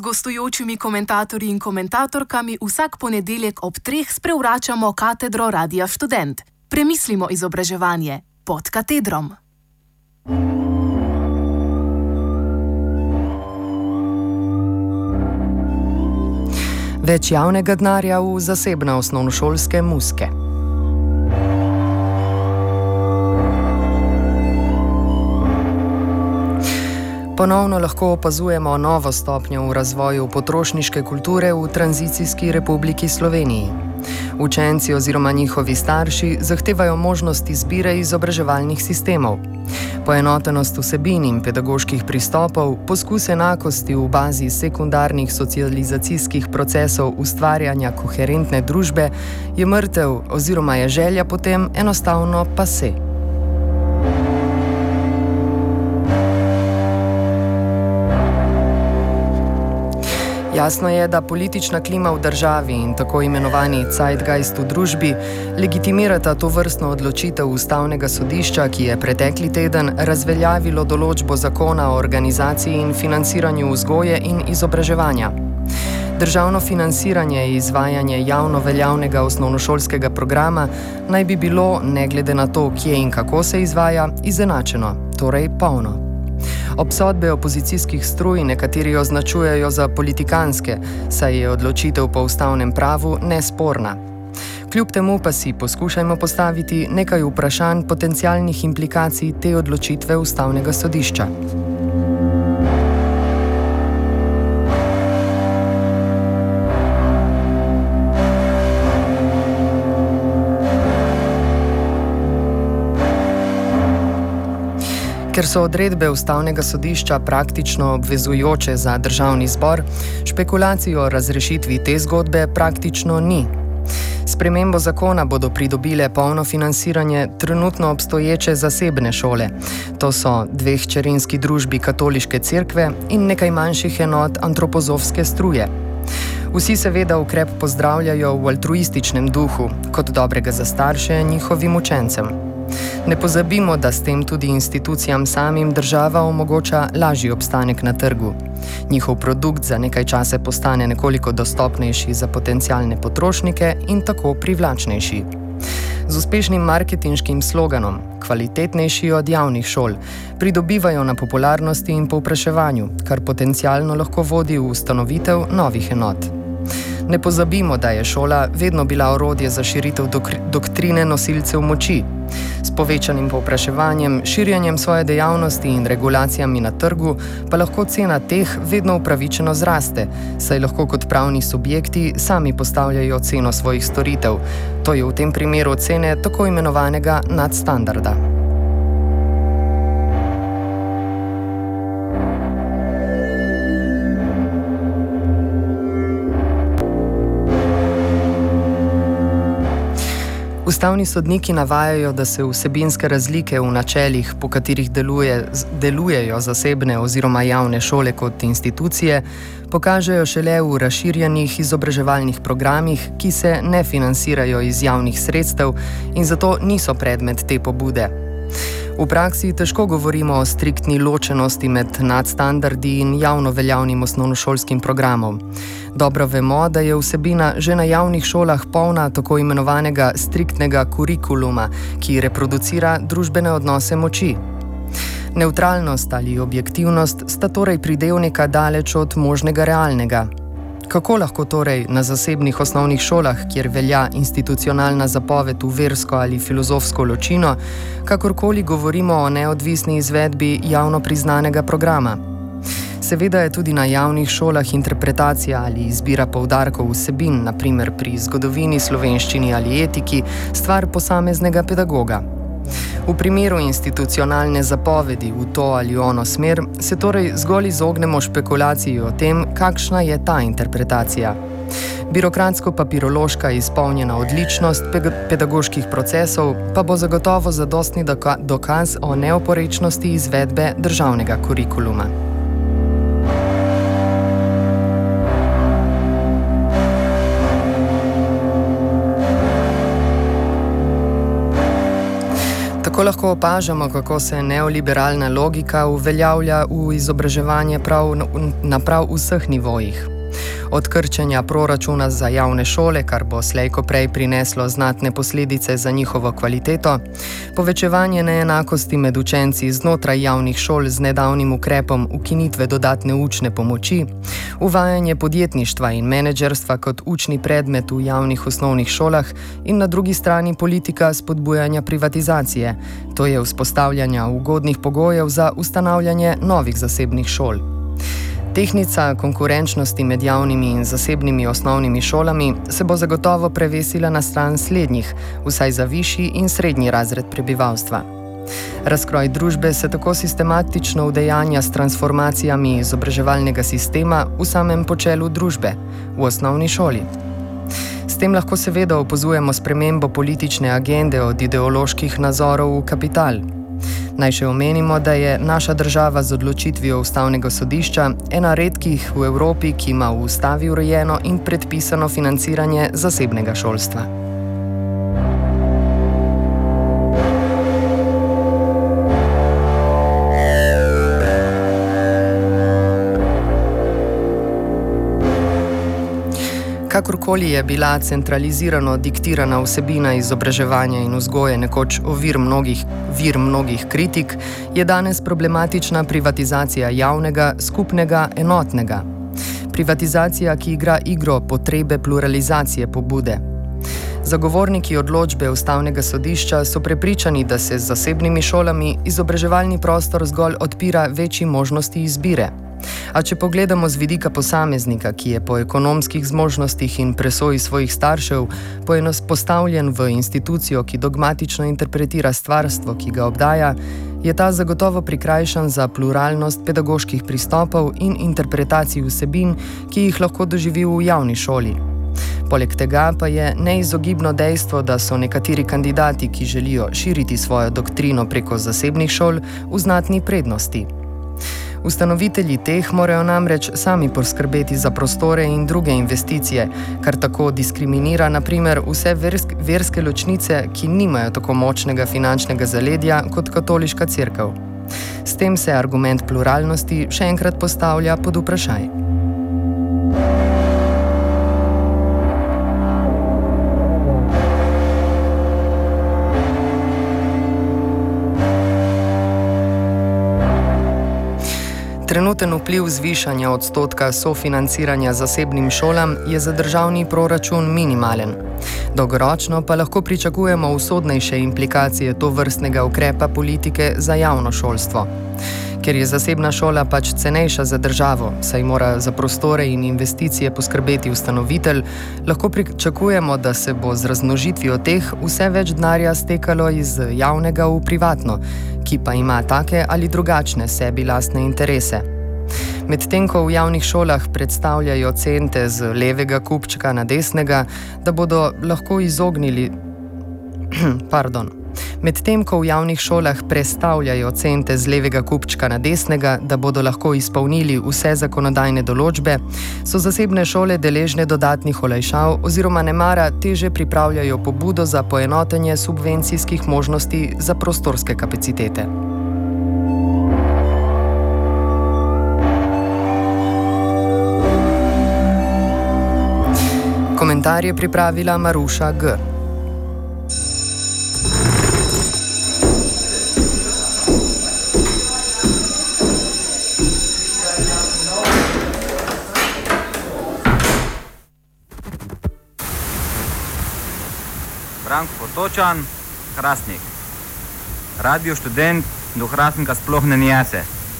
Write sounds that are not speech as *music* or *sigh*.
gostujočimi komentatorji in komentatorkami vsak ponedeljek ob treh sprevračamo katedro Radia Student. Premislimo izobraževanje pod katedrom. Več javnega denarja v zasebne osnovnošolske muske. Ponovno lahko opazujemo novo stopnjo v razvoju potrošniške kulture v tranzicijski republiki Sloveniji. Učenci oziroma njihovi starši zahtevajo možnost izbire izobraževalnih sistemov. Poenotenost vsebin in pedagoških pristopov, poskus enakosti v bazi sekundarnih socializacijskih procesov ustvarjanja koherentne družbe je mrtev oziroma je želja potem enostavno pase. Jasno je, da politična klima v državi in tako imenovani zeitgeist v družbi legitimirata to vrstno odločitev ustavnega sodišča, ki je pretekli teden razveljavilo določbo zakona o organizaciji in financiranju vzgoje in izobraževanja. Državno financiranje in izvajanje javno veljavnega osnovnošolskega programa naj bi bilo, ne glede na to, kje in kako se izvaja, izenačeno, torej polno. Obsodbe opozicijskih struj nekateri označujejo za politikanske, saj je odločitev po ustavnem pravu nesporna. Kljub temu pa si poskušajmo postaviti nekaj vprašanj potencialnih implikacij te odločitve ustavnega sodišča. Ker so odredbe ustavnega sodišča praktično obvezujoče za državni zbor, špekulacij o razrešitvi te zgodbe praktično ni. Spremembo zakona bodo pridobile polno financiranje trenutno obstoječe zasebne šole. To so dve hčerinski družbi Katoliške cerkve in nekaj manjših enot antropozovske struje. Vsi seveda ukrep pozdravljajo v altruističnem duhu, kot dobrega za starše njihovim učencem. Ne pozabimo, da s tem tudi institucijam samim država omogoča lažji obstanek na trgu. Njihov produkt za nekaj časa postane nekoliko dostopnejši za potencijalne potrošnike in tako privlačnejši. Z uspešnim marketinškim sloganom, kvalitetnejši od javnih šol, pridobivajo na popularnosti in povpraševanju, kar potencialno lahko vodi v ustanovitev novih enot. Ne pozabimo, da je šola vedno bila orodje za širitev dok doktrine nosilcev moči. S povečanim povpraševanjem, širjenjem svoje dejavnosti in regulacijami na trgu pa lahko cena teh vedno upravičeno zraste, saj lahko kot pravni subjekti sami postavljajo ceno svojih storitev. To je v tem primeru cene tako imenovanega nadstandarda. Ustavni sodniki navajajo, da se vsebinske razlike v načeljih, po katerih deluje, delujejo zasebne oziroma javne šole kot institucije, pokažejo šele v razširjenih izobraževalnih programih, ki se ne financirajo iz javnih sredstev in zato niso predmet te pobude. V praksi težko govorimo o striktni ločenosti med nadstandardi in javno veljavnim osnovnošolskim programom. Dobro vemo, da je vsebina že na javnih šolah polna tako imenovanega striktnega kurikuluma, ki reproducira družbene odnose moči. Neutralnost ali objektivnost sta torej pridevnika daleč od možnega realnega. Kako lahko torej na zasebnih osnovnih šolah, kjer velja institucionalna zapoved v versko ali filozofsko ločino, kakorkoli govorimo o neodvisni izvedbi javno priznanega programa? Seveda je tudi na javnih šolah interpretacija ali izbira poudarkov vsebin, naprimer pri zgodovini, slovenščini ali etiki, stvar posameznega pedagoga. V primeru institucionalne zapovedi v to ali ono smer se torej zgolj izognemo špekulaciji o tem, kakšna je ta interpretacija. Birokratsko-papirološka izpolnjena odličnost pedagoških procesov pa bo zagotovo zadostni dokaz o neoporečnosti izvedbe državnega kurikuluma. Tako lahko opažamo, kako se neoliberalna logika uveljavlja v izobraževanje prav na prav vseh nivojih od krčenja proračuna za javne šole, kar bo slejko prej prineslo znatne posledice za njihovo kvaliteto, povečevanje neenakosti med učenci znotraj javnih šol z nedavnim ukrepom ukinitve dodatne učne pomoči, uvajanje podjetništva in menedžerstva kot učni predmet v javnih osnovnih šolah in na drugi strani politika spodbujanja privatizacije, to je vzpostavljanja ugodnih pogojev za ustanavljanje novih zasebnih šol. Tehnica konkurenčnosti med javnimi in zasebnimi osnovnimi šolami se bo zagotovo prevesila na stran slednjih, vsaj za višji in srednji razred prebivalstva. Razkroj družbe se tako sistematično udejanja s transformacijami izobraževalnega sistema v samem počelu družbe, v osnovni šoli. S tem lahko seveda opozujemo spremembo politične agende od ideoloških nazorov v kapital. Naj še omenimo, da je naša država z odločitvijo ustavnega sodišča ena redkih v Evropi, ki ima v ustavi urejeno in predpisano financiranje zasebnega šolstva. Kakorkoli je bila centralizirano diktirana vsebina izobraževanja in vzgoje nekoč ovir mnogih, vir mnogih kritik, je danes problematična privatizacija javnega, skupnega, enotnega. Privatizacija, ki igra igro potrebe pluralizacije pobude. Zagovorniki odločbe ustavnega sodišča so prepričani, da se z zasebnimi šolami izobraževalni prostor zgolj odpira večji možnosti izbire. A če pogledamo z vidika posameznika, ki je po ekonomskih zmožnostih in presoji svojih staršev postavljen v institucijo, ki dogmatično interpretira stvarstvo, ki ga obdaja, je ta zagotovo prikrajšan za pluralnost pedagoških pristopov in interpretacij vsebin, ki jih lahko doživi v javni šoli. Poleg tega pa je neizogibno dejstvo, da so nekateri kandidati, ki želijo širiti svojo doktrino preko zasebnih šol, v znatni prednosti. Ustanovitelji teh morajo namreč sami poskrbeti za prostore in druge investicije, kar tako diskriminira naprimer vse versk, verske ločnice, ki nimajo tako močnega finančnega zaledja kot katoliška crkva. S tem se argument pluralnosti še enkrat postavlja pod vprašanje. Trenuten vpliv zvišanja odstotka sofinanciranja zasebnim šolam je za državni proračun minimalen. Dolgoročno pa lahko pričakujemo usodnejše implikacije to vrstnega ukrepa politike za javno šolstvo. Ker je zasebna šola pač cenejša za državo, saj mora za prostore in investicije poskrbeti ustanovitelj, lahko pričakujemo, da se bo z razmnožitvijo teh vse več denarja stekalo iz javnega v privatno, ki pa ima take ali drugačne sebi lastne interese. Medtem ko v javnih šolah predstavljajo cente z levega kupčka na desnega, da bodo lahko izognili. *clears throat* Pardon. Medtem ko v javnih šolah predstavljajo cente z levega kupčka na desnega, da bodo lahko izpolnili vse zakonodajne določbe, so zasebne šole deležne dodatnih olajšav oziroma ne mara teže pripravljajo pobudo za poenotenje subvencijskih možnosti za prostorske kapacitete. Komentar je pripravila Maruša G. Branko Potočan, Hrastnik. Radio študent do Hrastnika sploh ne njese.